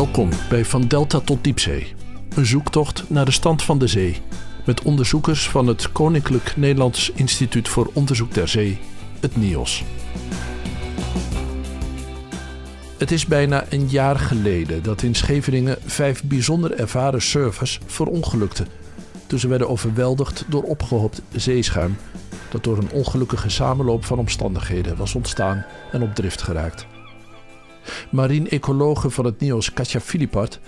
Welkom bij Van Delta tot Diepzee. Een zoektocht naar de stand van de zee. Met onderzoekers van het Koninklijk Nederlands Instituut voor Onderzoek der Zee, het NIOS. Het is bijna een jaar geleden dat in Scheveningen vijf bijzonder ervaren surfers verongelukten. Toen ze werden overweldigd door opgehoopt zeeschuim dat door een ongelukkige samenloop van omstandigheden was ontstaan en op drift geraakt. Marine-ecologe van het NIOS Katja Filipart,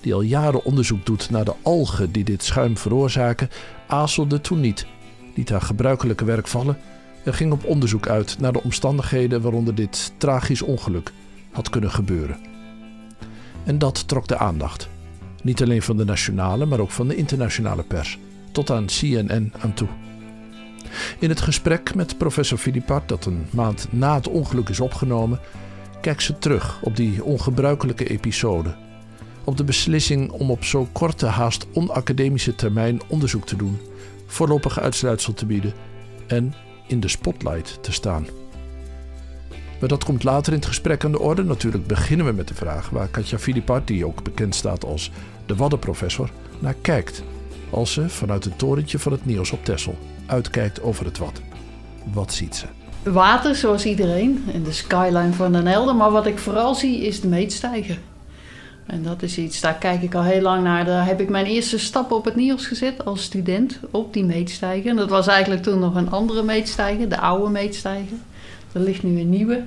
die al jaren onderzoek doet naar de algen die dit schuim veroorzaken, aarzelde toen niet, liet haar gebruikelijke werk vallen en ging op onderzoek uit naar de omstandigheden waaronder dit tragisch ongeluk had kunnen gebeuren. En dat trok de aandacht. Niet alleen van de nationale, maar ook van de internationale pers, tot aan CNN aan toe. In het gesprek met professor Filipart, dat een maand na het ongeluk is opgenomen, kijkt ze terug op die ongebruikelijke episode. Op de beslissing om op zo korte, haast onacademische termijn onderzoek te doen, voorlopige uitsluitsel te bieden en in de spotlight te staan. Maar dat komt later in het gesprek aan de orde. Natuurlijk beginnen we met de vraag waar Katja Filipart, die ook bekend staat als de Waddenprofessor, naar kijkt. Als ze vanuit het torentje van het Niels op Texel uitkijkt over het Wad. Wat ziet ze? Water, zoals iedereen, en de skyline van Den Helder. Maar wat ik vooral zie is de meetstijger. En dat is iets, daar kijk ik al heel lang naar. Daar heb ik mijn eerste stappen op het Niels gezet als student, op die meetstijger. En dat was eigenlijk toen nog een andere meetstijger, de oude meetstijger. Er ligt nu een nieuwe.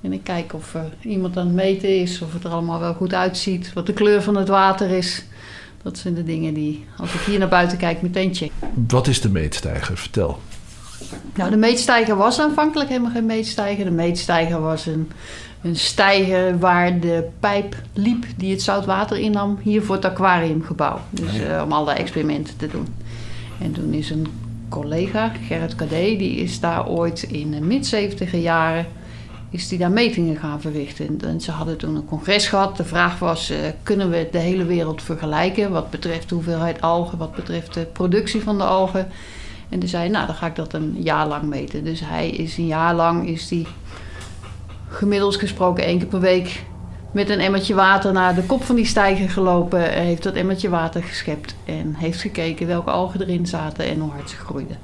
En ik kijk of uh, iemand aan het meten is, of het er allemaal wel goed uitziet, wat de kleur van het water is. Dat zijn de dingen die, als ik hier naar buiten kijk, meteen check. Wat is de meetstijger? Vertel. Nou, de meetstijger was aanvankelijk helemaal geen meetstijger. De meetstijger was een, een stijger waar de pijp liep die het zoutwater innam, hier voor het aquariumgebouw. Dus uh, om alle experimenten te doen. En toen is een collega, Gerrit Kadé, die is daar ooit in de mid-70 jaren is die daar metingen gaan verrichten. En ze hadden toen een congres gehad. De vraag was, uh, kunnen we de hele wereld vergelijken wat betreft de hoeveelheid algen, wat betreft de productie van de algen. En toen zei nou dan ga ik dat een jaar lang meten. Dus hij is een jaar lang, is die gemiddeld gesproken één keer per week met een emmertje water naar de kop van die stijger gelopen. Heeft dat emmertje water geschept en heeft gekeken welke algen erin zaten en hoe hard ze groeiden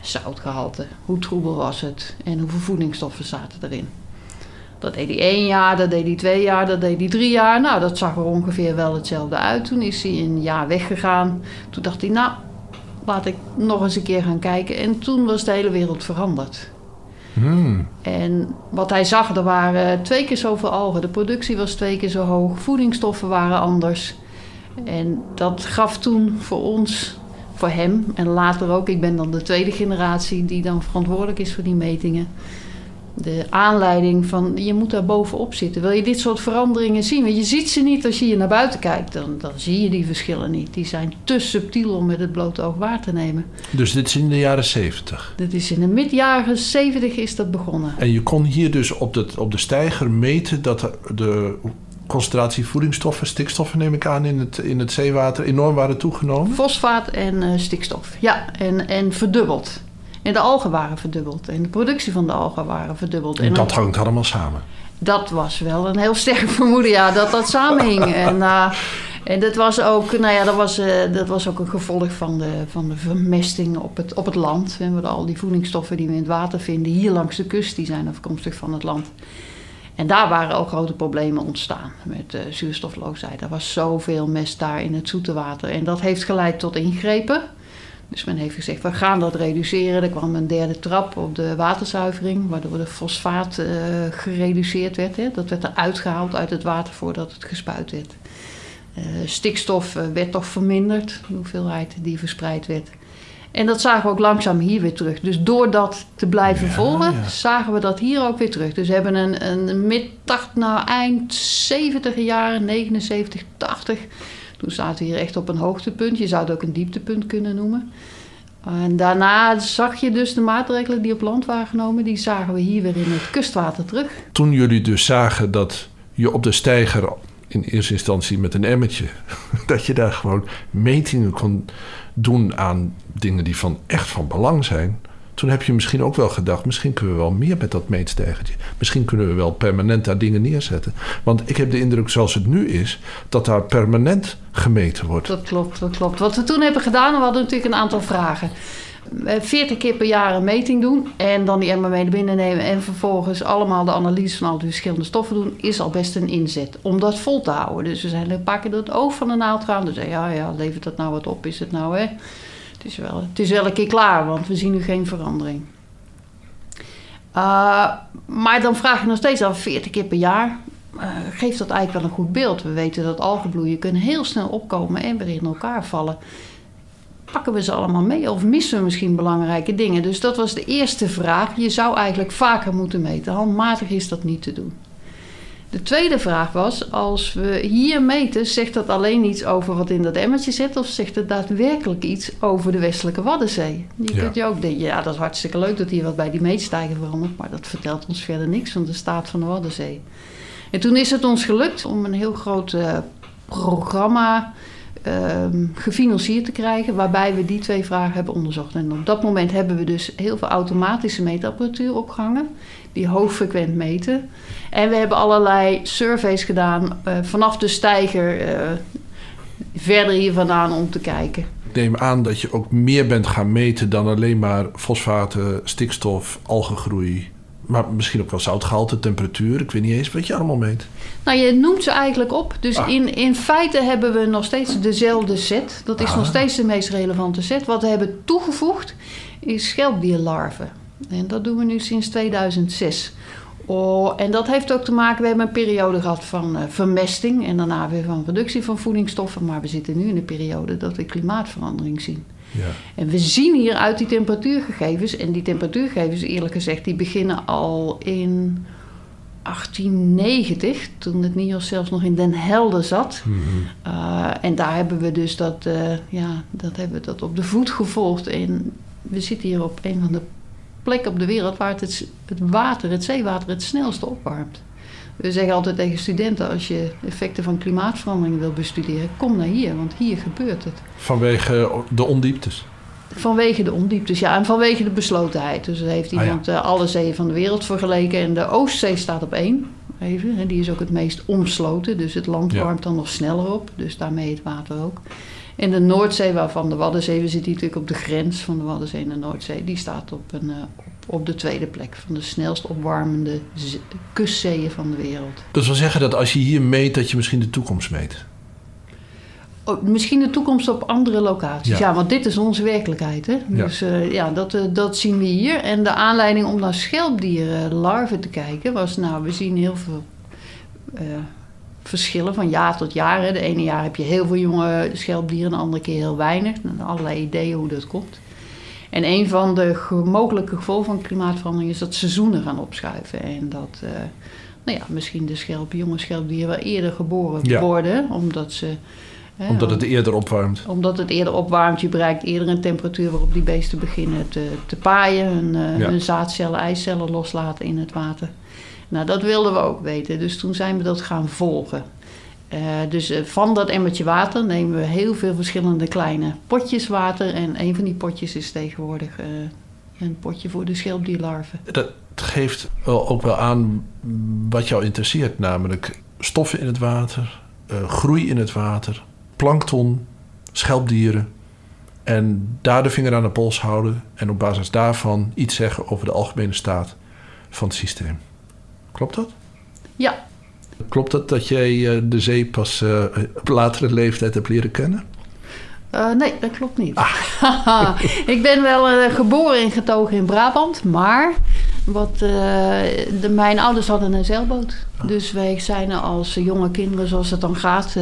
zoutgehalte, hoe troebel was het en hoeveel voedingsstoffen zaten erin. Dat deed hij één jaar, dat deed hij twee jaar, dat deed hij drie jaar. Nou, dat zag er ongeveer wel hetzelfde uit. Toen is hij een jaar weggegaan. Toen dacht hij, nou, laat ik nog eens een keer gaan kijken. En toen was de hele wereld veranderd. Hmm. En wat hij zag, er waren twee keer zoveel algen. De productie was twee keer zo hoog. Voedingsstoffen waren anders. En dat gaf toen voor ons voor hem en later ook. Ik ben dan de tweede generatie die dan verantwoordelijk is voor die metingen. De aanleiding van je moet daar bovenop zitten. Wil je dit soort veranderingen zien? Want je ziet ze niet als je hier naar buiten kijkt. Dan, dan zie je die verschillen niet. Die zijn te subtiel om met het blote oog waar te nemen. Dus dit is in de jaren 70? Dit is in de midjaren 70 is dat begonnen. En je kon hier dus op de, op de stijger meten dat de concentratie voedingsstoffen, stikstoffen neem ik aan, in het, in het zeewater enorm waren toegenomen? Fosfaat en uh, stikstof, ja, en, en verdubbeld. En de algen waren verdubbeld en de productie van de algen waren verdubbeld. En, dat hangt allemaal samen? Dat was wel een heel sterk vermoeden, ja, dat dat samenhing. en, uh, en dat was ook, nou ja, dat was, uh, dat was ook een gevolg van de, van de vermesting op het, op het land. En al die voedingsstoffen die we in het water vinden, hier langs de kust, die zijn afkomstig van het land. En daar waren ook grote problemen ontstaan met uh, zuurstofloosheid. Er was zoveel mest daar in het zoete water. En dat heeft geleid tot ingrepen. Dus men heeft gezegd, we gaan dat reduceren. Er kwam een derde trap op de waterzuivering, waardoor de fosfaat uh, gereduceerd werd. Hè. Dat werd eruit gehaald uit het water voordat het gespuit werd. Uh, stikstof werd toch verminderd, de hoeveelheid die verspreid werd. En dat zagen we ook langzaam hier weer terug. Dus door dat te blijven volgen, zagen we dat hier ook weer terug. Dus we hebben een, een mid nou eind 70 jaren, 79, 80. Toen zaten we hier echt op een hoogtepunt. Je zou het ook een dieptepunt kunnen noemen. En daarna zag je dus de maatregelen die op land waren genomen, die zagen we hier weer in het kustwater terug. Toen jullie dus zagen dat je op de steiger in eerste instantie met een emmertje, dat je daar gewoon metingen kon doen aan dingen die van echt van belang zijn. Toen heb je misschien ook wel gedacht, misschien kunnen we wel meer met dat meetstijgertje. Misschien kunnen we wel permanent daar dingen neerzetten. Want ik heb de indruk, zoals het nu is, dat daar permanent gemeten wordt. Dat klopt, dat klopt. Wat we toen hebben gedaan, we hadden natuurlijk een aantal vragen. 40 keer per jaar een meting doen en dan die emmer mee naar binnen nemen en vervolgens allemaal de analyse van al die verschillende stoffen doen, is al best een inzet om dat vol te houden. Dus we zijn een paar keer door het oog van de naald gaan. Dus ja, ja, levert dat nou wat op? Is het nou hè? Het is wel, het is wel een keer klaar, want we zien nu geen verandering. Uh, maar dan vraag je nog steeds af, 40 keer per jaar, uh, geeft dat eigenlijk wel een goed beeld. We weten dat algenbloeien heel snel opkomen en weer in elkaar vallen pakken we ze allemaal mee of missen we misschien belangrijke dingen? Dus dat was de eerste vraag. Je zou eigenlijk vaker moeten meten. Handmatig is dat niet te doen. De tweede vraag was: als we hier meten, zegt dat alleen iets over wat in dat emmertje zit, of zegt het daadwerkelijk iets over de westelijke Waddenzee? Je ja. kunt je ook denken: ja, dat is hartstikke leuk dat hier wat bij die meetstijger verandert, maar dat vertelt ons verder niks van de staat van de Waddenzee. En toen is het ons gelukt om een heel groot uh, programma Ehm, gefinancierd te krijgen, waarbij we die twee vragen hebben onderzocht. En op dat moment hebben we dus heel veel automatische meetapparatuur opgehangen, die hoogfrequent meten. En we hebben allerlei surveys gedaan uh, vanaf de steiger uh, verder hier vandaan om te kijken. Ik neem aan dat je ook meer bent gaan meten dan alleen maar fosfaten, stikstof, algengroei, maar misschien ook wel zoutgehalte, temperatuur. Ik weet niet eens wat je allemaal meet. Nou, je noemt ze eigenlijk op. Dus ah. in, in feite hebben we nog steeds dezelfde set. Dat is nog steeds de meest relevante set. Wat we hebben toegevoegd is schelpdierlarven. En dat doen we nu sinds 2006. Oh, en dat heeft ook te maken, we hebben een periode gehad van uh, vermesting en daarna weer van reductie van voedingsstoffen. Maar we zitten nu in een periode dat we klimaatverandering zien. Ja. En we zien hier uit die temperatuurgegevens, en die temperatuurgegevens eerlijk gezegd, die beginnen al in 1890, toen het NIOS zelfs nog in Den Helder zat. Mm -hmm. en daar hebben we dus dat, uh, ja, dat, hebben we dat op de voet gevolgd. En we zitten hier op een van de plekken op de wereld waar het, het water, het zeewater, het snelste opwarmt. We zeggen altijd tegen studenten: als je effecten van klimaatverandering wil bestuderen, kom naar hier, want hier gebeurt het. Vanwege de ondieptes? Vanwege de ondieptes, ja, en vanwege de beslotenheid. Dus heeft ah, iemand ah, alle zeeën van de wereld vergeleken en de Oostzee staat op één. Even, en die is ook het meest omsloten, dus het land warmt dan nog sneller op, dus daarmee het water ook. En de Noordzee, waarvan de Waddenzee, we zitten natuurlijk op de grens van de Waddenzee en de Noordzee, die staat op, een, uh, op, de tweede plek van de snelst opwarmende kustzeeën van de wereld. Dat wil zeggen dat als je hier meet, dat je misschien de toekomst meet? Oh, misschien de toekomst op andere locaties. Ja, want dit is onze werkelijkheid. Hè? Dus uh, ja, dat, uh, dat zien we hier. En de aanleiding om naar schelpdieren larven te kijken was... nou, we zien heel veel verschillen van jaar tot jaar. Hè. De ene jaar heb je heel veel jonge schelpdieren, de andere keer heel weinig. allerlei ideeën hoe dat komt. En een van de mogelijke gevolgen van klimaatverandering is dat seizoenen gaan opschuiven. En dat uh, nou ja, misschien de schelp, jonge schelpdieren wel eerder geboren worden, omdat ze. omdat het eerder opwarmt. Omdat het eerder opwarmt. Je bereikt eerder een temperatuur waarop die beesten beginnen te, te paaien. Hun, uh, hun zaadcellen, eicellen loslaten in het water. Nou, dat wilden we ook weten. Dus toen zijn we dat gaan volgen. Uh, dus uh, van dat emmertje water nemen we heel veel verschillende kleine potjes water. En een van die potjes is tegenwoordig uh, een potje voor de schelpdierlarven. Dat geeft ook wel aan wat jou interesseert, namelijk stoffen in het water, groei in het water, plankton, schelpdieren. En daar de vinger aan de pols houden en op basis daarvan iets zeggen over de algemene staat van het systeem. Klopt dat? Ja. Klopt het dat jij eh, de zee pas uh, op latere leeftijd hebt leren kennen? Uh, nee, dat klopt niet. Ah. ik ben wel geboren en getogen in Brabant, maar wat, de, mijn ouders hadden een zeilboot. Ah. Dus wij zijn als jonge kinderen, zoals het dan gaat,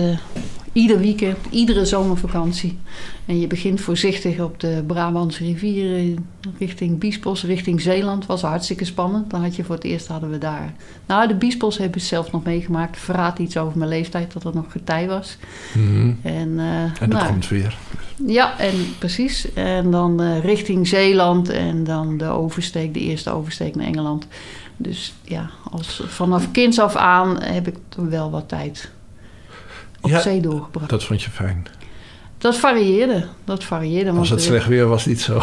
ieder weekend, iedere zomervakantie. En je begint voorzichtig op de Brabantse rivier richting Biesbos, richting Zeeland. Was hartstikke spannend. Dan had je voor het eerst hadden we daar. Nou, de Biesbos heb ik zelf nog meegemaakt. Verraad iets over mijn leeftijd dat het nog getij was. Mhm. En, uh, en dat nou, komt weer. Ja, en precies. En dan uh, richting Zeeland en dan de oversteek, de eerste oversteek naar Engeland. Dus ja, als, vanaf kinds af aan heb ik wel wat tijd op zee doorgebracht. Dat vond je fijn? Dat varieerde. Dat varieerde. Als het slecht weer was, niet zo.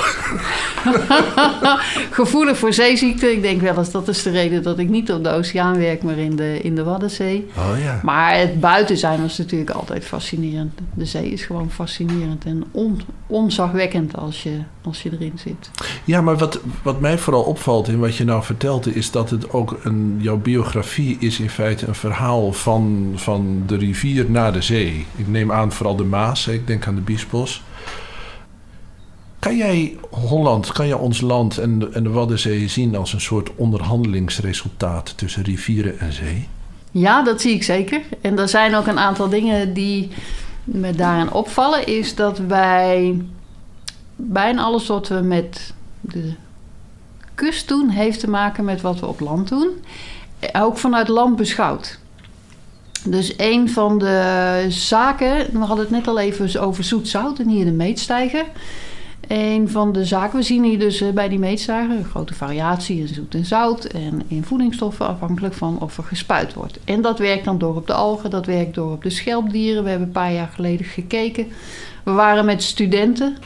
Gevoelig voor zeeziekte. Ik denk wel eens dat is de reden dat ik niet op de oceaan werk, maar in de, in de Waddenzee. Oh ja. Maar het buiten zijn was natuurlijk altijd fascinerend. De zee is gewoon fascinerend en on, onzagwekkend als je, als je erin zit. Ja, maar wat, wat mij vooral opvalt in wat je nou vertelde, is dat het ook een. Jouw biografie is in feite een verhaal van, van de rivier naar de zee. Ik neem aan vooral de Maas, ik denk aan de Biesbos. Kan jij Holland, kan jij ons land en de, en de Waddenzee zien als een soort onderhandelingsresultaat tussen rivieren en zee? Ja, dat zie ik zeker. En er zijn ook een aantal dingen die me daarin opvallen. Is dat wij bijna alles wat we met de kust doen, heeft te maken met wat we op land doen. Ook vanuit land beschouwd. Dus een van de zaken, we hadden het net al even over zoet zout en hier de meetstijger. Een van de zaken, we zien hier dus eh, bij die meetstijger een grote variatie in zoet en zout en in voedingsstoffen afhankelijk van of er gespuit wordt. En dat werkt dan door op de algen, dat werkt door op de schelpdieren. We hebben een paar jaar geleden gekeken. We waren met studenten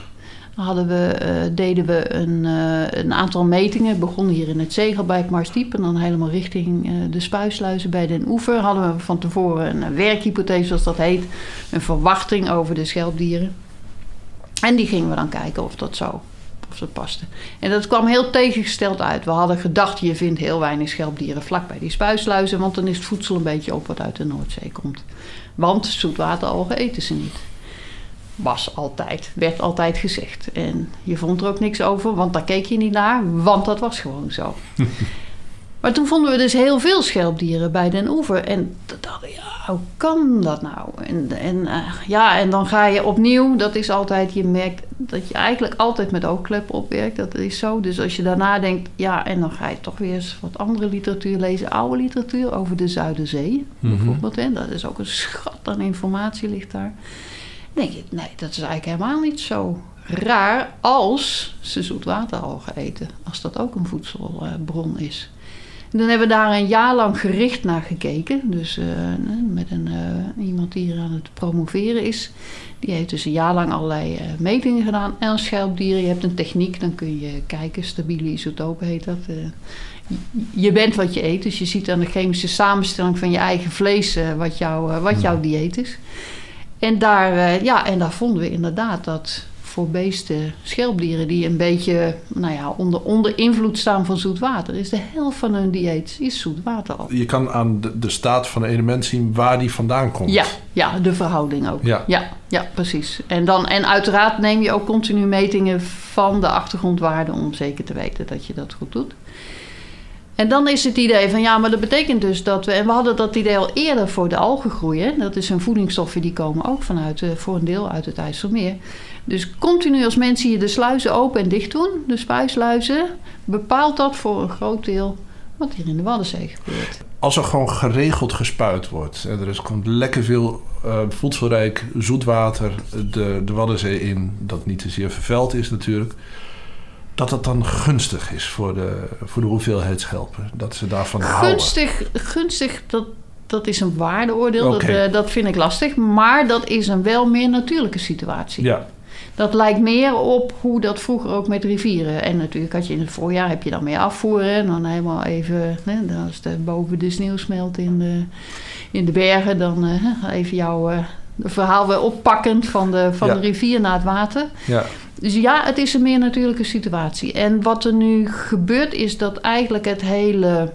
hadden we, eh, deden we een, uh, een, aantal metingen. Begonnen hier in het Zegel bij Marsdiep en dan helemaal richting uh, de spuisluizen bij Den Oever. Hadden we van tevoren een werkhypothese, zoals dat heet. Een verwachting over de schelpdieren. En die gingen we dan kijken of dat zo of dat paste. En dat kwam heel tegengesteld uit. We hadden gedacht, je vindt heel weinig schelpdieren vlak bij die spuisluizen, want dan is het voedsel een beetje op wat uit de Noordzee komt. Want zoetwateralgen eten ze niet. Was altijd, werd altijd gezegd. En je vond er ook niks over, want daar keek je niet naar, want dat was gewoon zo. maar toen vonden we dus heel veel schelpdieren bij Den Oever. En toen dacht ik, ja, hoe kan dat nou? En, en uh, ja, en dan ga je opnieuw, dat is altijd, je merkt dat je eigenlijk altijd met oogkleppen opwerkt. Dat is zo. Dus als je daarna denkt, ja, en dan ga je toch weer eens wat andere literatuur lezen. Oude literatuur over de Zuiderzee, Mhm. bijvoorbeeld. En dat is ook een schat aan informatie ligt daar. Denk je, nee, dat is eigenlijk helemaal niet zo raar als ze zoetwateralgen eten. Als dat ook een voedselbron is. En dan hebben we daar een jaar lang gericht naar gekeken. Dus uh, met een, uh, iemand die hier aan het promoveren is. Die heeft dus een jaar lang allerlei uh, metingen gedaan. En schelpdieren, je hebt een techniek, dan kun je kijken. Stabiele isotopen heet dat. je bent wat je eet, dus je ziet aan de chemische samenstelling van je eigen vlees wat, jou, wat jouw dieet is. En daar, ja, en daar vonden we inderdaad dat voor beesten, schelpdieren die een beetje nou ja, onder, onder invloed staan van zoet water, is de helft van hun dieet is zoet water al. Je kan aan de, de staat van een element zien waar die vandaan komt. Ja, ja de verhouding ook. Ja. Ja, ja, precies. En, dan, en uiteraard neem je ook continu metingen van de achtergrondwaarden om zeker te weten dat je dat goed doet. En dan is het idee van ja, maar dat betekent dus dat we. En we hadden dat idee al eerder voor de algengroei. Dat is een voedingsstoffen die komen ook vanuit, voor een deel uit het IJsselmeer. Dus continu als mensen hier de sluizen open en dicht doen, de spuisluizen, bepaalt dat voor een groot deel wat hier in de Waddenzee gebeurt. Als er gewoon geregeld gespuit wordt er komt lekker veel uh, voedselrijk zoetwater de, de Waddenzee in, dat niet te zeer vervuild is natuurlijk, dat dat dan gunstig is voor de, voor de hoeveelheid schelpen. Dat ze daarvan gunstig, houden. Gunstig, dat, dat is een waardeoordeel. Okay. Dat, uh, dat vind ik lastig. Maar dat is een wel meer natuurlijke situatie. Ja. Dat lijkt meer op hoe dat vroeger ook met rivieren. En natuurlijk had je in het voorjaar heb je dan meer afvoeren. En dan helemaal even, hè, als de, boven de sneeuw smelt in de, in de bergen, dan uh, even jouw uh, verhaal weer oppakkend van, de, van Ja. de rivier naar het water. Ja. Dus ja, het is een meer natuurlijke situatie. En wat er nu gebeurt is dat eigenlijk het hele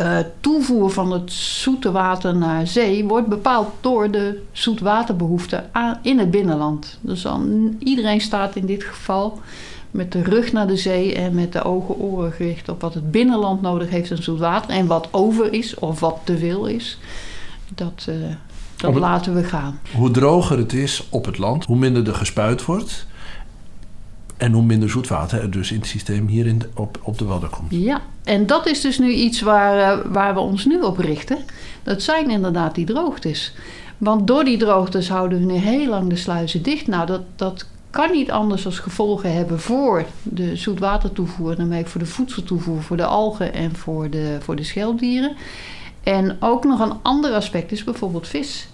uh, toevoer van het zoete water naar zee wordt bepaald door de zoetwaterbehoefte aan, in het binnenland. Dus dan, iedereen staat in dit geval met de rug naar de zee en met de ogen oren gericht op wat het binnenland nodig heeft aan zoet water. En wat over is of wat te veel is, dat, uh, dat het- laten we gaan. Hoe droger het is op het land, hoe minder er gespuit wordt. En hoe minder zoetwater er dus in het systeem hier in op, op de Wadden komt. Ja, en dat is dus nu iets waar, eh, waar we ons nu op richten. Dat zijn inderdaad die droogtes. Want door die droogtes houden we nu heel lang de sluizen dicht. Nou, dat, dat kan niet anders als gevolgen hebben voor de zoetwatertoevoer... daarmee voor de voedseltoevoer, voor de algen en voor de, voor de schelpdieren. En ook nog een ander aspect is bijvoorbeeld vis.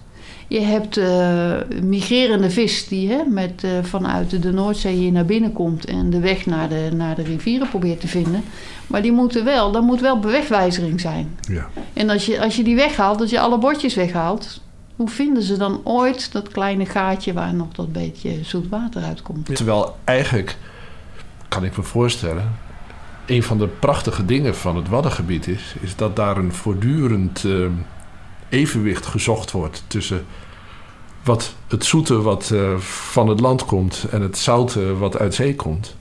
Je hebt uh, migrerende vis die hè, met, uh, vanuit de Noordzee hier naar binnen komt en de weg naar de, naar de rivieren probeert te vinden. Maar die moeten wel, dan moet wel bewegwijzering zijn. Ja. En als je, als je die weghaalt, als je alle bordjes weghaalt, hoe vinden ze dan ooit dat kleine gaatje waar nog dat beetje zoet water uitkomt? Terwijl eigenlijk, kan ik me voorstellen, een van de prachtige dingen van het Waddengebied is, is dat daar een voortdurend uh, evenwicht gezocht wordt tussen wat het zoete wat uh, van het land komt en het zoute wat uit zee komt.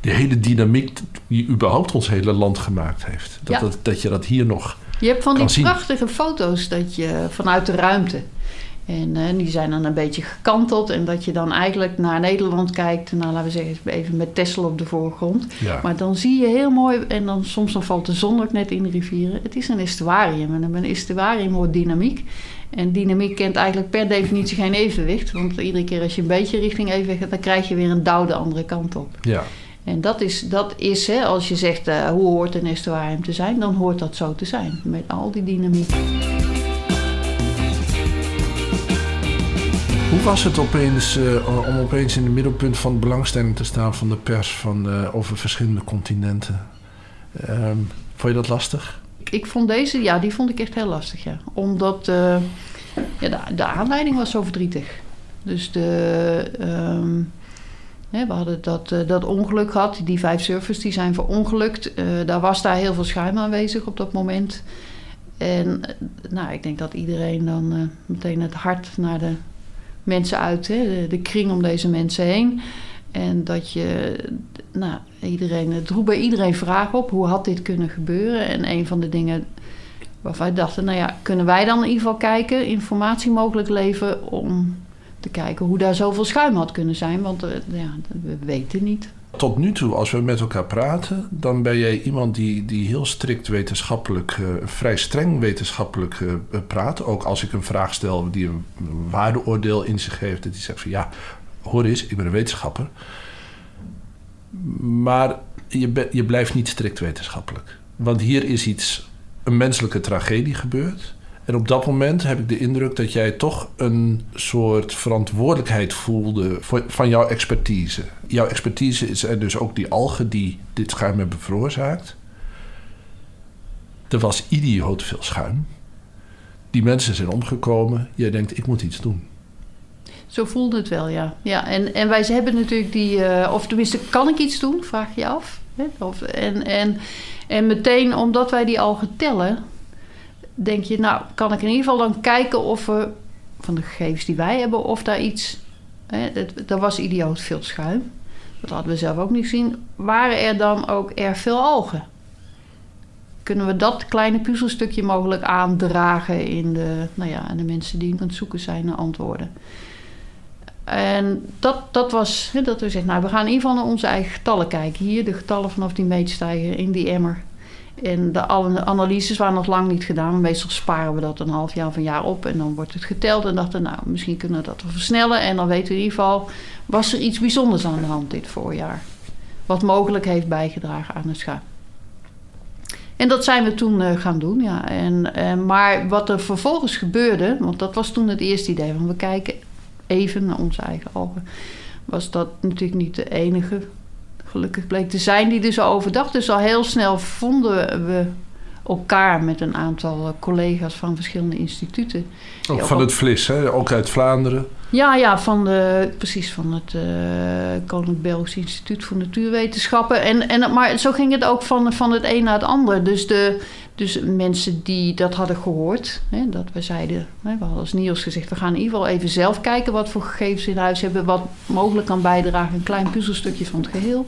Die hele dynamiek die überhaupt ons hele land gemaakt heeft. Dat, Ja. dat, dat je dat hier nog. Je hebt van die zien. prachtige foto's dat je vanuit de ruimte. En eh, die zijn dan een beetje gekanteld. En dat je dan eigenlijk naar Nederland kijkt. Nou, laten we zeggen, even met Tesla op de voorgrond. Ja, Maar dan zie je heel mooi, en dan soms dan valt de zon ook net in de rivieren. Het is een estuarium. En een estuarium hoort dynamiek. En dynamiek kent eigenlijk per definitie geen evenwicht. Want iedere keer als je een beetje richting evenwicht gaat, dan krijg je weer een douw de andere kant op. ja. En dat is, dat is hè, als je zegt eh, hoe hoort een estuarium te zijn, dan hoort dat zo te zijn. Met al die dynamiek. Was het opeens eh, om opeens in het middelpunt van belangstelling te staan van de pers van, eh, over verschillende continenten? Ehm, vond je dat lastig? Ik vond deze, ja, die vond ik echt heel lastig, ja. Omdat eh, ja, de, aanleiding was zo verdrietig. Dus de, ehm, we hadden dat, dat ongeluk gehad. Die vijf surfers die zijn verongelukt. Daar was daar heel veel schuim aanwezig op dat moment. En nou, ik denk dat iedereen dan meteen het hart naar de mensen uit, hè, de, kring om deze mensen heen. En dat je, nou, iedereen, het roept bij iedereen vragen op. Hoe had dit kunnen gebeuren? En een van de dingen waarvan we dachten, nou ja, kunnen wij dan in ieder geval kijken, informatie mogelijk leveren om te kijken hoe daar zoveel schuim had kunnen zijn. Want eh, ja, we weten niet. Tot nu toe, als we met elkaar praten, dan ben jij iemand die, die heel strikt wetenschappelijk, eh, vrij streng wetenschappelijk eh, praat. Ook als ik een vraag stel die een waardeoordeel in zich heeft, dat hij zegt van ja, hoor eens, ik ben een wetenschapper. Maar je, je blijft niet strikt wetenschappelijk. Want hier is iets, een menselijke tragedie gebeurd. En op dat moment heb ik de indruk dat jij toch een soort verantwoordelijkheid voelde voor, van jouw expertise. Jouw expertise is er dus ook die algen die dit schuim hebben veroorzaakt. Er was idioot veel schuim. Die mensen zijn omgekomen. Jij denkt, ik moet iets doen. Zo voelde het wel, ja. ja en, en wij hebben natuurlijk die, eh, of tenminste, kan ik iets doen? Vraag je af. Of, en, en, en meteen, omdat wij die algen tellen, denk je, nou, kan ik in ieder geval dan kijken of we, van de gegevens die wij hebben, of daar iets, hè, was idioot veel schuim. Dat hadden we zelf ook niet gezien. Waren er dan ook erg veel algen? Kunnen we dat kleine puzzelstukje mogelijk aandragen in de, nou ja, aan de mensen die aan het zoeken zijn naar antwoorden? En dat, dat was dat we zeggen, nou, we gaan in ieder geval naar onze eigen getallen kijken. Hier, de getallen vanaf die meetstijger in die emmer. En de analyses waren nog lang niet gedaan. Meestal sparen we dat een half jaar of een jaar op. En dan wordt het geteld. En dachten, nou, misschien kunnen we dat versnellen. En dan weten we in ieder geval, was er iets bijzonders aan de hand dit voorjaar. Wat mogelijk heeft bijgedragen aan het schuim. En dat zijn we toen eh, gaan doen, ja. En, eh, maar wat er vervolgens gebeurde, want dat was toen het eerste idee van we kijken even naar onze eigen algen, was dat natuurlijk niet de enige gelukkig bleek te zijn die er zo over dacht. Dus al heel snel vonden we elkaar met een aantal eh, collega's van verschillende instituten. Ook van het Vlis, hè? ook uit Vlaanderen. Ja, ja, van de, precies van het eh Koninklijk Belgisch Instituut voor Natuurwetenschappen. En, en, maar zo ging het ook van, van het een naar het ander. Dus, de, dus mensen die dat hadden gehoord, hè, dat we zeiden, hè, we hadden als Niels gezegd, we gaan in ieder geval even zelf kijken wat voor gegevens in huis hebben, wat mogelijk kan bijdragen, een klein puzzelstukje van het geheel.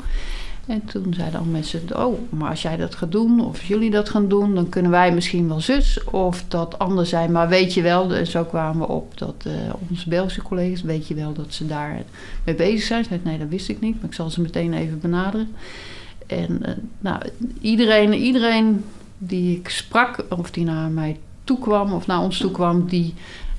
En toen zeiden al mensen, oh, maar als jij dat gaat doen, of jullie dat gaan doen, dan kunnen wij misschien wel zus of dat anders zijn. Maar weet je wel, en zo kwamen we op dat eh, onze Belgische collega's, weet je wel dat ze daar mee bezig zijn. Ze zei, nee, dat wist ik niet, maar ik zal ze meteen even benaderen. En eh, nou, iedereen, iedereen die ik sprak, of die naar mij toe kwam, of naar ons toe kwam, die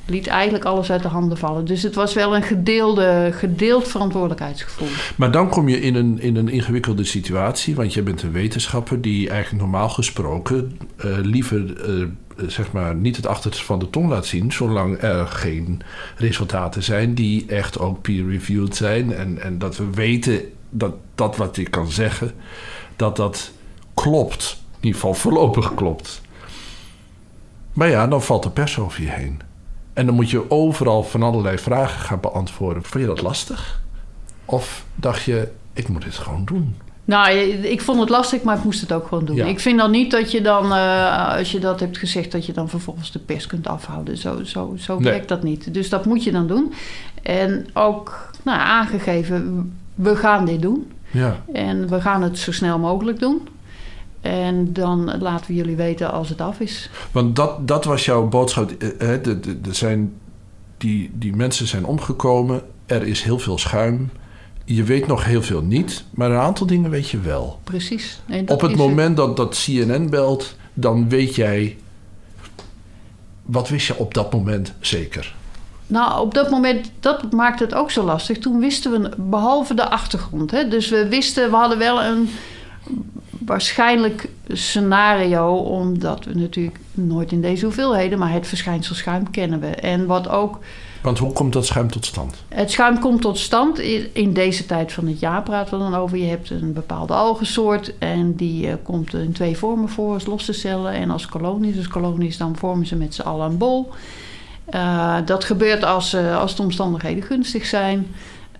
liet eigenlijk alles uit de handen vallen. Dus het was wel een gedeelde, gedeeld verantwoordelijkheidsgevoel. Maar dan kom je in een, in een ingewikkelde situatie, want je bent een wetenschapper die eigenlijk normaal gesproken uh, liever uh, zeg maar niet het achterste van de tong laat zien, zolang er geen resultaten zijn die echt ook peer-reviewed zijn en, en dat we weten dat dat wat ik kan zeggen, dat dat klopt. In ieder geval voorlopig klopt. Maar ja, dan valt de pers over je heen. En dan moet je overal van allerlei vragen gaan beantwoorden. Vond je dat lastig? Of dacht je, ik moet dit gewoon doen? Nou, ik vond het lastig, maar ik moest het ook gewoon doen. Ik vind dan niet dat je dan, uh, als je dat hebt gezegd, dat je dan vervolgens de pers kunt afhouden. Zo, zo, zo werkt dat niet. Dus dat moet je dan doen. En ook nou, aangegeven, we gaan dit doen. Ja. En we gaan het zo snel mogelijk doen. En dan laten we jullie weten als het af is. Want dat, dat was jouw boodschap. Eh, de, de, de zijn, die, die mensen zijn omgekomen. Er is heel veel schuim. Je weet nog heel veel niet, maar een aantal dingen weet je wel. Precies. Op het moment dat, dat CNN belt, dan weet jij. Wat wist je op dat moment zeker? Nou, op dat moment, dat maakt het ook zo lastig. Toen wisten we, behalve de achtergrond. Hè, dus we wisten, we hadden wel een waarschijnlijk scenario, omdat we natuurlijk nooit in deze hoeveelheden, maar het verschijnsel schuim kennen we. En wat ook. Want hoe komt dat schuim tot stand? Het schuim komt tot stand in deze tijd van het jaar praten we dan over. Je hebt een bepaalde algensoort en die uh, komt in twee vormen voor, als losse cellen en als kolonies. Dus kolonies dan vormen ze met z'n allen een bol. Uh, dat gebeurt als, uh, als de omstandigheden gunstig zijn.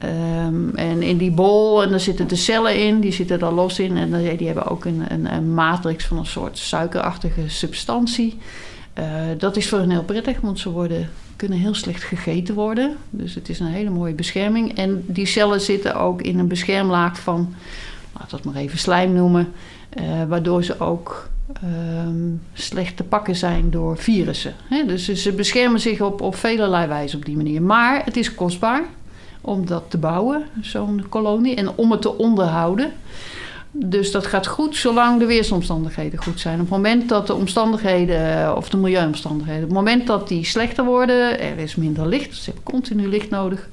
Um, en in die bol, en daar zitten de cellen in, die zitten daar los in. En die hebben ook een, een, matrix van een soort suikerachtige substantie. Uh, dat is voor hen heel prettig, want ze worden, kunnen heel slecht gegeten worden. Dus het is een hele mooie bescherming. En die cellen zitten ook in een beschermlaag van, laat dat maar even slijm noemen, uh, waardoor ze ook um, slecht te pakken zijn door virussen. Dus ze beschermen zich op, op wijze op die manier. Maar het is kostbaar om dat te bouwen, zo'n kolonie, en om het te onderhouden. Dus dat gaat goed zolang de weersomstandigheden goed zijn. Op het moment dat de omstandigheden, of de milieuomstandigheden, op het moment dat die slechter worden, er is minder licht, ze hebben continu licht nodig.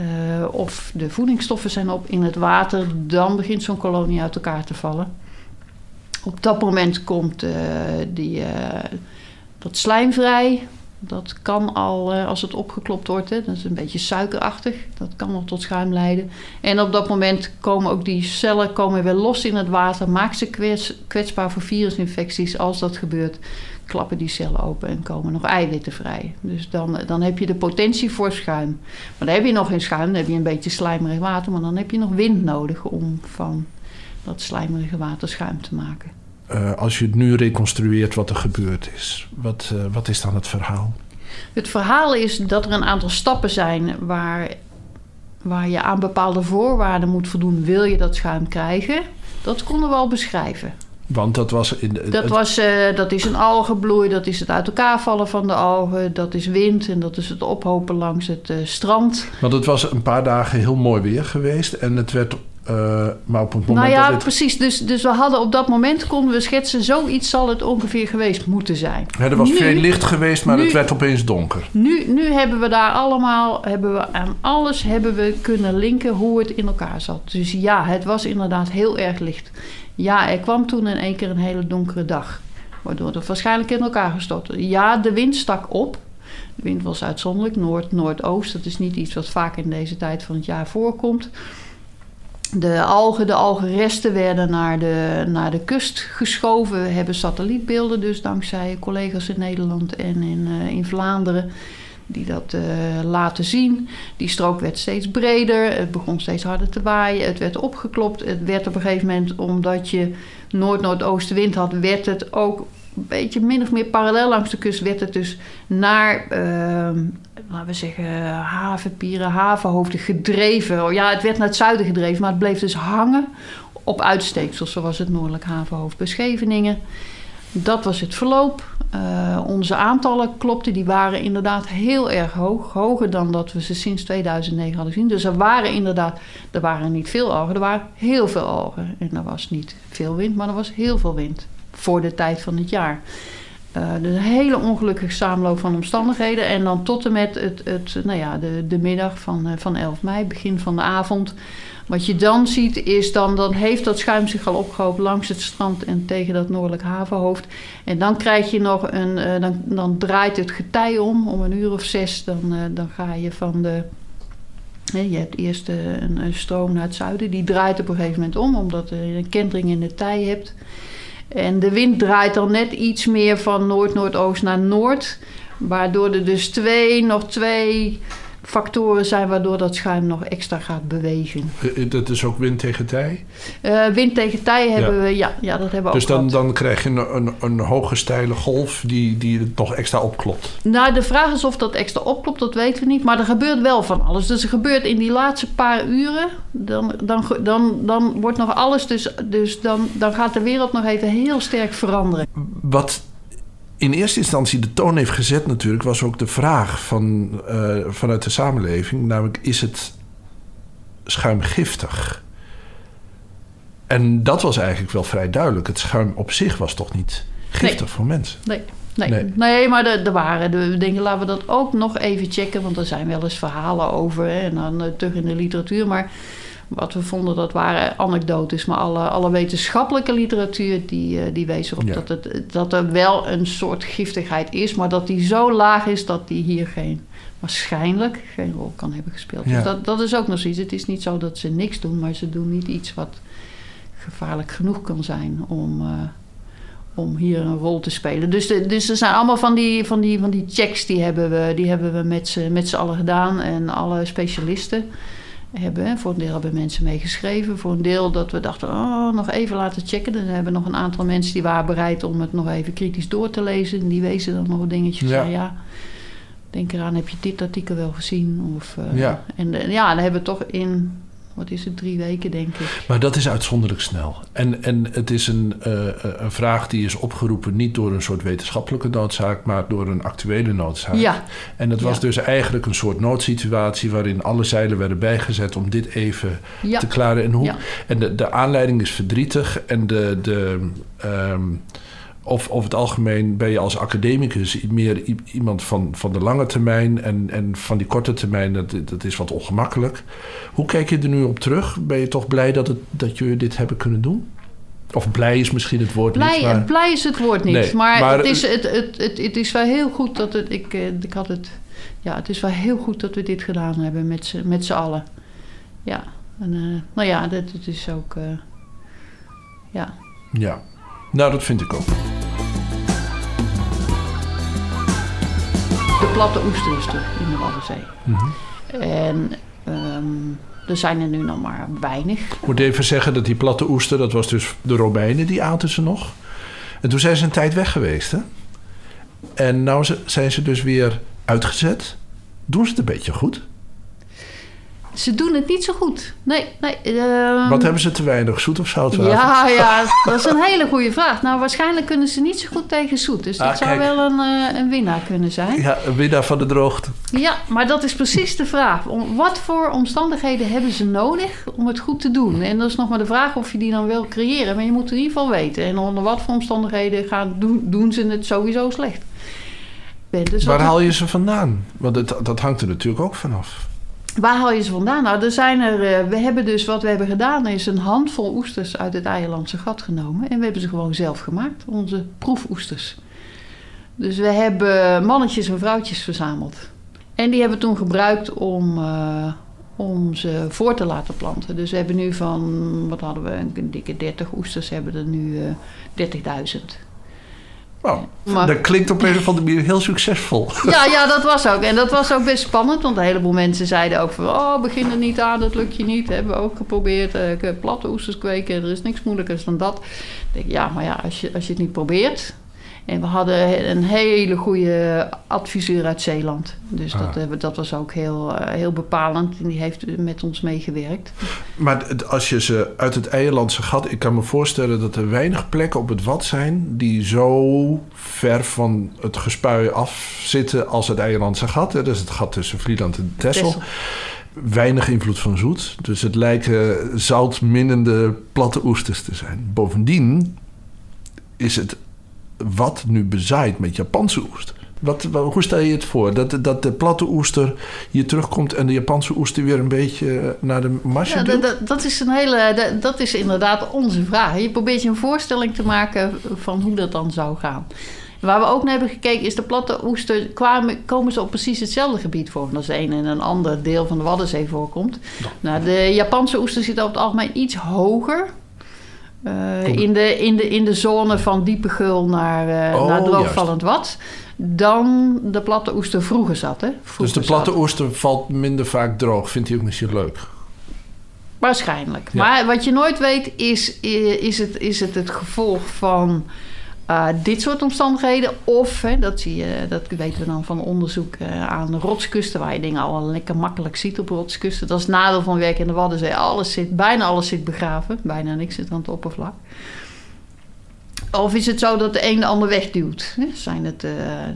Uh, of de voedingsstoffen zijn op in het water, dan begint zo'n kolonie uit elkaar te vallen. Op dat moment komt uh, die, dat slijm vrij. Dat kan al, uh, als het opgeklopt wordt, hè, dat is een beetje suikerachtig. Dat kan al tot schuim leiden. En op dat moment komen ook die cellen komen weer los in het water. Maakt ze kwets, kwetsbaar voor virusinfecties. Als dat gebeurt, klappen die cellen open en komen nog eiwitten vrij. Dus dan, dan heb je de potentie voor schuim. Maar dan heb je nog geen schuim, dan heb je een beetje slijmerig water. Maar dan heb je nog wind nodig om van dat slijmerige water schuim te maken. Uh, als je het nu reconstrueert wat er gebeurd is, wat, uh, wat is dan het verhaal? Het verhaal is dat er een aantal stappen zijn waar, waar je aan bepaalde voorwaarden moet voldoen. Wil je dat schuim krijgen? Dat konden we al beschrijven. Want dat was... In de, dat, was uh, dat is een algenbloei, dat is het uit elkaar vallen van de algen... dat is wind en dat is het ophopen langs het strand. Want het was een paar dagen heel mooi weer geweest... en het werd uh, maar op het moment nou ja, dat precies. Dus, dus we hadden op dat moment konden we schetsen... zoiets zal het ongeveer geweest moeten zijn. Ja, er was nu, veel licht geweest, maar nu, het werd opeens donker. Nu, nu hebben we daar allemaal... Hebben we aan alles hebben we kunnen linken hoe het in elkaar zat. Dus ja, het was inderdaad heel erg licht. Ja, er kwam toen in één keer een hele donkere dag. Waardoor het waarschijnlijk in elkaar gestortte. Ja, de wind stak op. De wind was uitzonderlijk, noord-noordoost. Dat is niet iets wat vaak in deze tijd van het jaar voorkomt de algen, de algenresten werden naar de, naar de kust geschoven. We hebben satellietbeelden dus dankzij collega's in Nederland en in, uh, in Vlaanderen die dat uh, laten zien. Die strook werd steeds breder, het begon steeds harder te waaien, het werd opgeklopt. Het werd op een gegeven moment, omdat je noord-noordoostenwind had, werd het ook een beetje min of meer parallel langs de kust, werd het dus naar... Uh, laten we zeggen, havenpieren, havenhoofden gedreven. Oh ja, het werd naar het zuiden gedreven, maar het bleef dus hangen op uitsteeksels, zoals het Noordelijk Havenhoofd bij Scheveningen. Dat was het verloop. Uh, onze aantallen klopten, die waren inderdaad heel erg hoog. Hoger dan dat we ze sinds 2009 hadden gezien. Dus er waren inderdaad, er waren niet veel algen, er waren heel veel algen. En er was niet veel wind, maar er was heel veel wind voor de tijd van het jaar. Dus een hele ongelukkige samenloop van omstandigheden. En dan tot en met het, het, nou ja, de, de middag van, uh, van 11 mei, begin van de avond. Wat je dan ziet is dan, dan heeft dat schuim zich al opgehoopt langs het strand en tegen dat noordelijk havenhoofd. En dan krijg je nog een, uh, dan, dan draait het getij om, om een uur of zes. Dan, dan ga je van de, je hebt eerst een, stroom naar het zuiden, die draait op een gegeven moment om, omdat je een kentering in het tij hebt. En de wind draait dan net iets meer van noord-noordoost naar noord. Waardoor er dus twee, nog twee factoren zijn waardoor dat schuim nog extra gaat bewegen. Eh, eh, dat is ook wind tegen tij? Uh, wind tegen tij hebben ja. we, ja, ja, dat hebben we dus ook Dus dan, dan krijg je een, een, een, hoge steile golf die, die het nog extra opklopt? Nou, de vraag is of dat extra opklopt, dat weten we niet. Maar er gebeurt wel van alles. Dus er gebeurt in die laatste paar uren, dan, dan, dan, dan wordt nog alles... Dus, dus dan, dan gaat de wereld nog even heel sterk veranderen. Wat in eerste instantie de toon heeft gezet natuurlijk... was ook de vraag van, uh, vanuit de samenleving. Namelijk, is het schuim giftig? En dat was eigenlijk wel vrij duidelijk. Het schuim op zich was toch niet giftig nee. voor mensen? Nee. Nee, nee. nee maar er, waren de dingen, laten we dat ook nog even checken, want er zijn wel eens verhalen over hè, en dan uh, terug in de literatuur. Maar wat we vonden, dat waren anekdotes. Maar alle, alle wetenschappelijke literatuur die, uh, die wees erop dat, het, dat er wel een soort giftigheid is. Maar dat die zo laag is dat die hier geen, waarschijnlijk geen rol kan hebben gespeeld. Ja. Dus dat, dat is ook nog zoiets. Het is niet zo dat ze niks doen, maar ze doen niet iets wat gevaarlijk genoeg kan zijn om... Uh, om hier een rol te spelen. Dus, de, dus er zijn allemaal van die, van die, van die checks die hebben we, die hebben we met z'n, met allen gedaan en alle specialisten hebben. Voor een deel hebben mensen meegeschreven. Voor een deel dat we dachten, oh, nog even laten checken. Dan hebben nog een aantal mensen die waren bereid om het nog even kritisch door te lezen. En die wezen dan nog dingetjes. Ja. ja, denk eraan, heb je dit artikel wel gezien? Of, uh, ja. En ja, dan hebben we toch in wat is het, drie weken denk ik. Maar dat is uitzonderlijk snel. En, en het is een, uh, een vraag die is opgeroepen niet door een soort wetenschappelijke noodzaak, maar door een actuele noodzaak. Ja. En het was ja. dus eigenlijk een soort noodsituatie waarin alle zeilen werden bijgezet om dit even ja. te klaren. En, hoe, en de, de aanleiding is verdrietig en de. de um, of over het algemeen ben je als academicus meer iemand van, van de lange termijn en, en van die korte termijn, dat, dat is wat ongemakkelijk. Hoe kijk je er nu op terug? Ben je toch blij dat, het, dat je dit hebben kunnen doen? Of blij is misschien het woord blij, niet. Maar... Blij is het woord niet. Nee, maar, maar, het, is, het, het, het, het, is wel heel goed dat het. Ik, eh, ik had het. Ja, het is wel heel goed dat we dit gedaan hebben met z'n allen. Ja. En, uh, nou ja, dat, dat is ook. Uh, ja. Ja. Nou, dat vind ik ook. De platte oester is terug in de Waddenzee. Mm -hmm. En um, er zijn er nu nog maar weinig. Ik moet even zeggen dat die platte oester, dat was dus de Romeinen, die aten ze nog. En toen zijn ze een tijd weg geweest, hè? En nu zijn ze dus weer uitgezet. Doen ze het een beetje goed? Ze doen het niet zo goed. Nee, nee. Uh, Wat hebben ze te weinig? Zoet of zoutwater? Ja, ja, dat is een hele goede vraag. Nou, waarschijnlijk kunnen ze niet zo goed tegen zoet. Dus dat ah, zou wel een, uh, een winnaar kunnen zijn. Ja, een winnaar van de droogte. Ja, maar dat is precies de vraag. Om, wat voor omstandigheden hebben ze nodig om het goed te doen? En dat is nog maar de vraag of je die dan wil creëren. Maar je moet in ieder geval weten. En onder wat voor omstandigheden gaan, doen, doen ze het sowieso slecht. Dus Waar haal je ze vandaan? Want het, dat hangt er natuurlijk ook vanaf. Waar haal je ze vandaan? Nou, er zijn er, uh, we hebben dus wat we hebben gedaan, is een handvol oesters uit het Eierlandse gat genomen. En we hebben ze gewoon zelf gemaakt, onze proefoesters. Dus we hebben mannetjes en vrouwtjes verzameld. En die hebben we toen gebruikt om, uh, om ze voor te laten planten. Dus we hebben nu van, wat hadden we, een dikke 30 oesters, hebben er nu uh, 30.000. Maar, dat klinkt op een of andere manier heel succesvol. Ja, ja, dat was ook. En dat was ook best spannend. Want een heleboel mensen zeiden ook van... Oh, begin er niet aan, dat lukt je niet. Hebben we ook geprobeerd. Uh, platte oesters kweken. Er is niks moeilijkers dan dat. Ik denk, ja, maar ja, als je, als je het niet probeert... En we hadden een hele goede adviseur uit Zeeland. Dus dat, ah. dat was ook heel, eh, heel bepalend. En die heeft met ons meegewerkt. Maar als je ze uit het Eierlandse gat... Ik kan me voorstellen dat er weinig plekken op het wat zijn... die zo ver van het gespui af zitten als het Eierlandse gat. Dat is het gat tussen Vlieland en Texel. weinig invloed van zoet. Dus het lijken zoutminnende platte oesters te zijn. Bovendien is het wat nu bezaaid met Japanse oester. Wat, wat- hoe stel je het voor? Dat, dat de platte oester hier terugkomt en de Japanse oester weer een beetje naar de marge Ja, dat, dat, is een hele, dat, is inderdaad onze vraag. Je probeert je een voorstelling te maken van hoe dat dan zou gaan. Waar we ook naar hebben gekeken is de platte oester, kwamen, komen ze op precies hetzelfde gebied voor. Is een in een ander deel van de Waddenzee voorkomt. Nou, de Japanse oester zit over het algemeen iets hoger. Eh, in, de, in, de, in de zone van diepe gul naar, uh, Oh, naar droogvallend wat. Dan de platte oester vroeger zat. Hè? dus Vroeger de platte zat. oester valt minder vaak droog. Vindt hij ook misschien leuk? Waarschijnlijk. Ja. Maar wat je nooit weet is, is, het, is het het gevolg van eh, dit soort omstandigheden? Of, hè, dat, je, dat weten we dan van onderzoek eh, aan rotskusten... waar je dingen al lekker makkelijk ziet op rotskusten. Dat is het nadeel van werken in de Waddenzee. Alles zit, bijna alles zit begraven. Bijna niks zit aan het oppervlak. Of is het zo dat de een de ander wegduwt? Zijn het eh,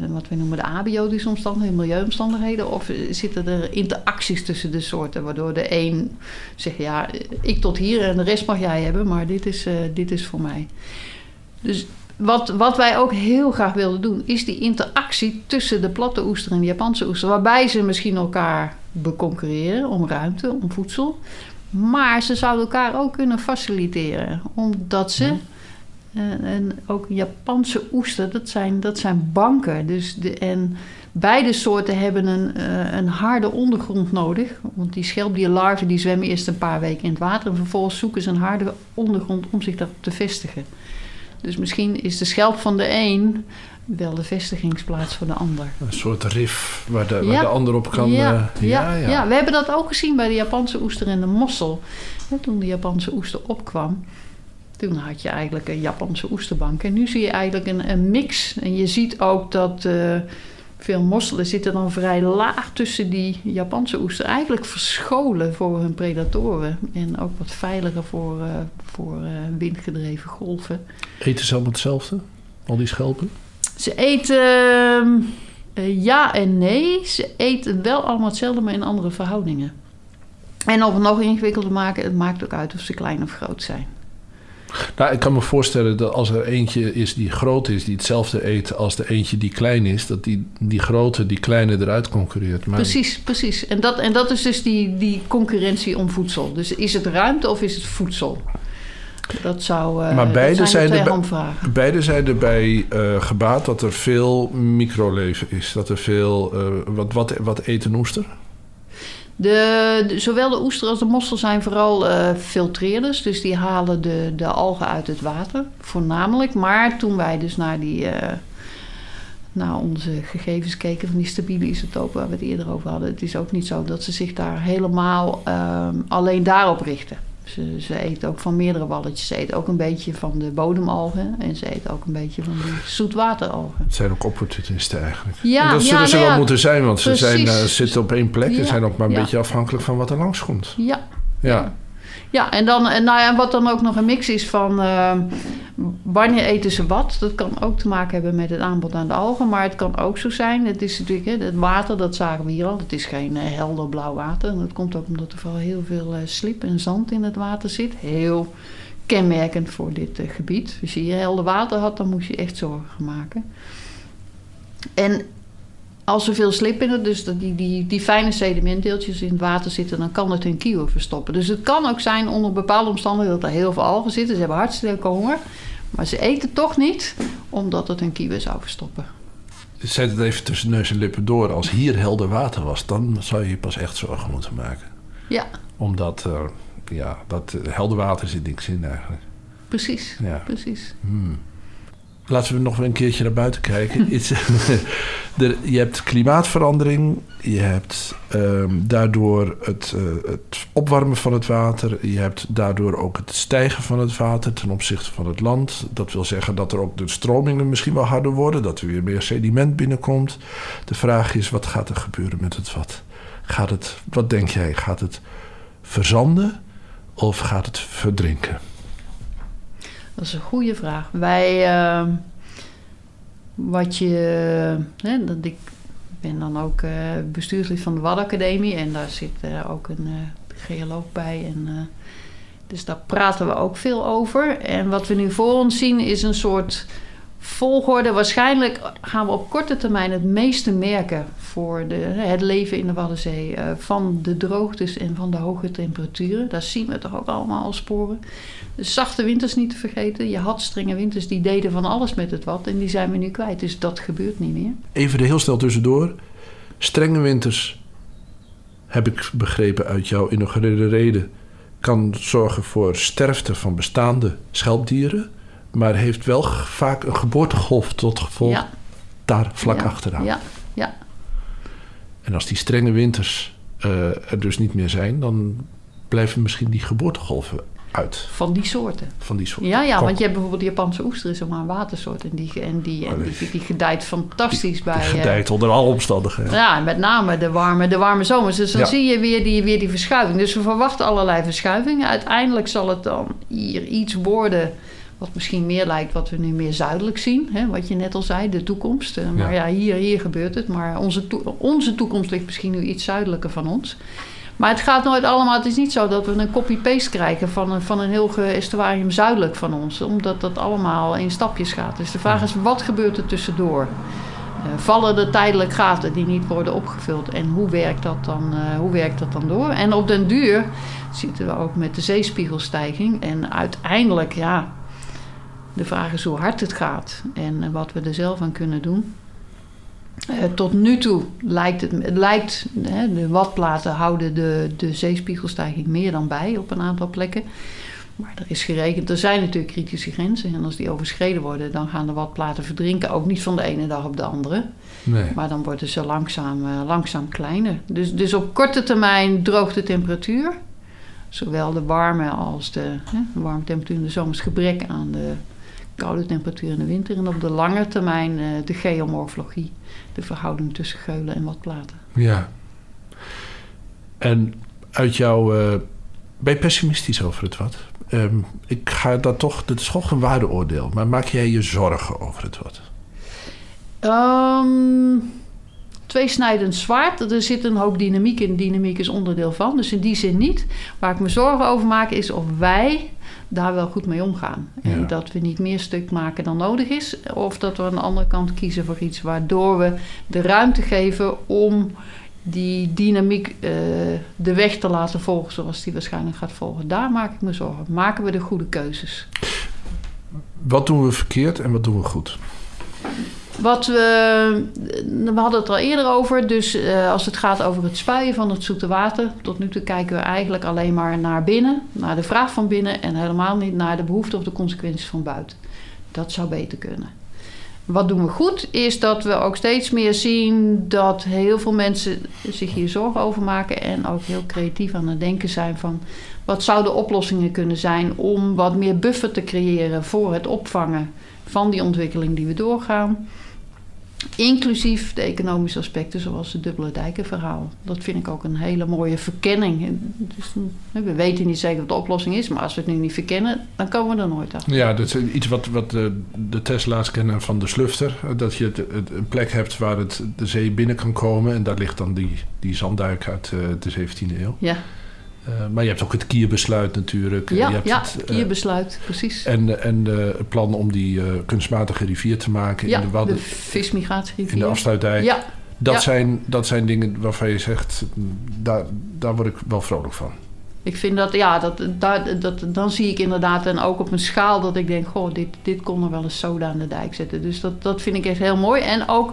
wat we noemen de abiotische omstandigheden, milieuomstandigheden? Of zitten er interacties tussen de soorten, waardoor de een zegt: ja, ik tot hier en de rest mag jij hebben, maar dit is, dit is voor mij. Dus wat, wat wij ook heel graag wilden doen, is die interactie tussen de platte oester en de Japanse oester, waarbij ze misschien elkaar beconcurreren om ruimte, om voedsel. Maar ze zouden elkaar ook kunnen faciliteren, omdat ze. En, en ook Japanse oester, dat zijn, dat zijn banken. Dus de, en beide soorten hebben een, eh, een harde ondergrond nodig. Want die schelpdierlarven die zwemmen eerst een paar weken in het water... en vervolgens zoeken ze een harde ondergrond om zich daarop te vestigen. Dus misschien is de schelp van de een wel de vestigingsplaats voor de ander. Een soort rif waar de, waar Ja. de ander op kan... ja, eh, ja, ja. we hebben dat ook gezien bij de Japanse oester en de mossel. Toen de Japanse oester opkwam, toen had je eigenlijk een Japanse oesterbank. En nu zie je eigenlijk een, een mix. En je ziet ook dat eh, veel mosselen zitten dan vrij laag tussen die Japanse oester. Eigenlijk verscholen voor hun predatoren. En ook wat veiliger voor, eh, voor eh, windgedreven golven. Eten ze allemaal hetzelfde? Al die schelpen? Ze eten eh, ja en nee. Ze eten wel allemaal hetzelfde, maar in andere verhoudingen. En om het nog ingewikkelder te maken, het maakt ook uit of ze klein of groot zijn. Nou, ik kan me voorstellen dat als er eentje is die groot is... die hetzelfde eet als de eentje die klein is... dat die, die grote die kleine eruit concurreert. Maar Precies, precies. En dat, en dat is dus die, die concurrentie om voedsel. Dus is het ruimte of is het voedsel? Dat zou. eh, Maar dat beide zijn, er. Beide zijn erbij eh, gebaat dat er veel microleven is. Dat er veel... eh, wat, wat, wat eet een oester? De, zowel de oester als de mossel zijn vooral eh, filtreerders. Dus die halen de, de algen uit het water, voornamelijk. Maar toen wij dus naar, die, eh, onze gegevens keken van die stabiele isotopen waar we het eerder over hadden... het is ook niet zo dat ze zich daar helemaal ehm, alleen daarop richten. Ze, ze eten ook van meerdere walletjes. Ze eten ook een beetje van de bodemalgen. En ze eten ook een beetje van die zoetwateralgen. Het zijn ook opportunisten eigenlijk. Ja, En dat zullen ja, ze nou wel ja, moeten zijn, want ze zijn, eh, zitten op één plek en zijn ook maar een beetje afhankelijk van wat er langskomt. Ja, Ja. Ja, en dan, nou ja, wat dan ook nog een mix is van eh, wanneer eten ze wat. Dat kan ook te maken hebben met het aanbod aan de algen. Maar het kan ook zo zijn, het is natuurlijk, hè, het water, dat zagen we hier al. Het is geen eh, helder blauw water. En dat komt ook omdat er vooral heel veel eh, slip en zand in het water zit. Heel kenmerkend voor dit eh, gebied. Als je hier helder water had, dan moest je echt zorgen maken. En als er veel slip in het, dus dat die, die, die fijne sedimentdeeltjes in het water zitten, dan kan het hun kieuwen verstoppen. Dus het kan ook zijn onder bepaalde omstandigheden dat er heel veel algen zitten. Ze hebben hartstikke honger, maar ze eten toch niet, omdat het hun kieuwen zou verstoppen. Zet het even tussen neus en lippen door. Als hier helder water was, dan zou je je pas echt zorgen moeten maken. Ja, Omdat, eh, ja, dat helder water zit niks in eigenlijk. precies. Ja. precies. Hmm. Laten we nog een keertje naar buiten kijken. Er, je hebt klimaatverandering. Je hebt ehm, daardoor het, eh, het opwarmen van het water. Je hebt daardoor ook het stijgen van het water ten opzichte van het land. Dat wil zeggen dat er ook de stromingen misschien wel harder worden. Dat er weer meer sediment binnenkomt. De vraag is, wat gaat er gebeuren met het vat? Gaat het, wat denk jij? Gaat het verzanden of gaat het verdrinken? Dat is een goede vraag. Wij, eh, wat je, hè, dat ik ben dan ook eh, bestuurslid van de Waddenacademie en daar zit eh, ook een eh, geoloog bij. En, dus daar praten we ook veel over. En wat we nu voor ons zien is een soort Volgorde, waarschijnlijk gaan we op korte termijn het meeste merken voor de, het leven in de Waddenzee uh, van de droogtes en van de hoge temperaturen. Daar zien we toch ook allemaal al sporen. De zachte winters niet te vergeten. Je had strenge winters die deden van alles met het wat en die zijn we nu kwijt. Dus dat gebeurt niet meer. Even er heel snel tussendoor. Strenge winters, heb ik begrepen uit jouw inaugurele reden, kan zorgen voor sterfte van bestaande schelpdieren maar heeft wel vaak een geboortegolf tot gevolg daar vlak achteraan. Ja, ja. En als die strenge winters uh, er dus niet meer zijn, dan blijven misschien die geboortegolven uit. Van die soorten. Van die soorten. Ja, ja want je hebt bijvoorbeeld de Japanse oester, is maar een watersoort. En die, en die, en die, die gedijt fantastisch bij... Die gedijt onder alle omstandigheden. Ja, met name de warme, de warme zomers. Dus dan zie je weer die, weer die verschuiving. Dus we verwachten allerlei verschuivingen. Uiteindelijk zal het dan hier iets worden wat misschien meer lijkt wat we nu meer zuidelijk zien. Hè, wat je net al zei, de toekomst. Uh, maar ja, hier, hier gebeurt het. Maar onze, onze toekomst ligt misschien nu iets zuidelijker van ons. Maar het gaat nooit allemaal. Het is niet zo dat we een copy-paste krijgen van een, van een heel estuarium zuidelijk van ons. Omdat dat allemaal in stapjes gaat. Dus de vraag is: wat gebeurt er tussendoor? Uh, vallen er tijdelijk gaten die niet worden opgevuld? En hoe werkt dat dan, uh, hoe werkt dat dan door? En op den duur zitten we ook met de zeespiegelstijging. En uiteindelijk, ja, de vraag is hoe hard het gaat en eh, wat we er zelf aan kunnen doen. Uh, tot nu toe lijkt het, het lijkt, hè, de watplaten houden de, de zeespiegelstijging meer dan bij op een aantal plekken. Maar er is gerekend, er zijn natuurlijk kritische grenzen. En als die overschreden worden, dan gaan de watplaten verdrinken. Ook niet van de ene dag op de andere. Nee. Maar dan worden ze langzaam, uh, langzaam kleiner. Dus, dus op korte termijn droogt de temperatuur. Zowel de warme als de, hè, de warme temperatuur in de zomer gebrek aan de koude temperatuur in de winter. En op de lange termijn uh, de geomorfologie, de verhouding tussen geulen en watplaten. Ja. En uit jouw. Uh, ben je pessimistisch over het wat? Um, ik ga dat toch. Dat is toch een waardeoordeel. Maar maak jij je zorgen over het wat? Um, tweesnijdend zwaard. Er zit een hoop dynamiek in. Dynamiek is onderdeel van. Dus in die zin niet. Waar ik me zorgen over maak is of wij daar wel goed mee omgaan. En dat we niet meer stuk maken dan nodig is. Of dat we aan de andere kant kiezen voor iets waardoor we de ruimte geven om die dynamiek uh, de weg te laten volgen zoals die waarschijnlijk gaat volgen. Daar maak ik me zorgen. Maken we de goede keuzes? Wat doen we verkeerd en wat doen we goed? Wat we, we hadden het al eerder over, dus uh, als het gaat over het spuien van het zoete water, tot nu toe kijken we eigenlijk alleen maar naar binnen, naar de vraag van binnen en helemaal niet naar de behoefte of de consequenties van buiten. Dat zou beter kunnen. Wat doen we goed, is dat we ook steeds meer zien dat heel veel mensen zich hier zorgen over maken en ook heel creatief aan het denken zijn van wat zouden oplossingen kunnen zijn om wat meer buffer te creëren voor het opvangen van die ontwikkeling die we doorgaan. Inclusief de economische aspecten, zoals het dubbele dijkenverhaal. Dat vind ik ook een hele mooie verkenning. Dus, we weten niet zeker wat de oplossing is, maar als we het nu niet verkennen, dan komen we er nooit achter. Ja, dat is iets wat, wat de, de Tesla's kennen van de slufter. Dat je het, een plek hebt waar het de zee binnen kan komen. En daar ligt dan die, die zandduik uit uh, de 17e eeuw. Ja. Uh, maar je hebt ook het kierbesluit natuurlijk. Ja, je hebt ja het, uh, kierbesluit, precies. En, en het plan om die kunstmatige rivier te maken ja, in de Wadden. de vismigratierivier. In de afsluitdijk. Ja. Dat, Ja. zijn, dat zijn dingen waarvan je zegt, daar, daar word ik wel vrolijk van. Ik vind dat, ja, dat, daar, dat, dan zie ik inderdaad en ook op een schaal dat ik denk, goh, dit, dit kon er wel eens soda aan de dijk zetten. Dus dat, dat vind ik echt heel mooi. En ook,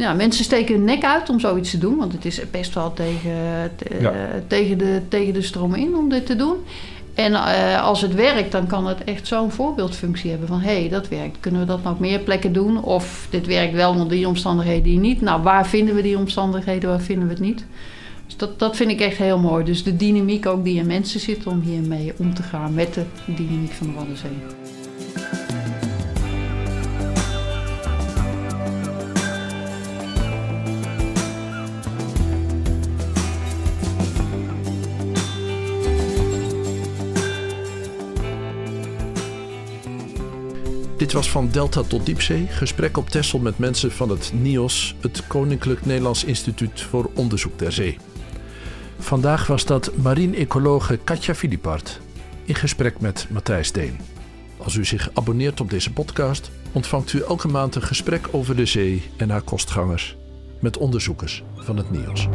ja, mensen steken hun nek uit om zoiets te doen, want het is best wel tegen, te- Ja. eh, tegen, de, tegen de stroom in om dit te doen. En eh, als het werkt, dan kan het echt zo'n voorbeeldfunctie hebben van... hé, hey, dat werkt. Kunnen we dat op meer plekken doen? Of dit werkt wel onder die omstandigheden die niet. Nou, waar vinden we die omstandigheden, waar vinden we het niet? Dus dat, dat vind ik echt heel mooi. Dus de dynamiek ook die in mensen zit om hiermee om te gaan... met de dynamiek van de Waddenzee. Dit was van Delta tot Diepzee. Gesprek op Texel met mensen van het NIOS, het Koninklijk Nederlands Instituut voor Onderzoek der Zee. Vandaag was dat marine-ecologe Katja Filipart in gesprek met Matthijs Deen. Als u zich abonneert op deze podcast, ontvangt u elke maand een gesprek over de zee en haar kostgangers met onderzoekers van het NIOS.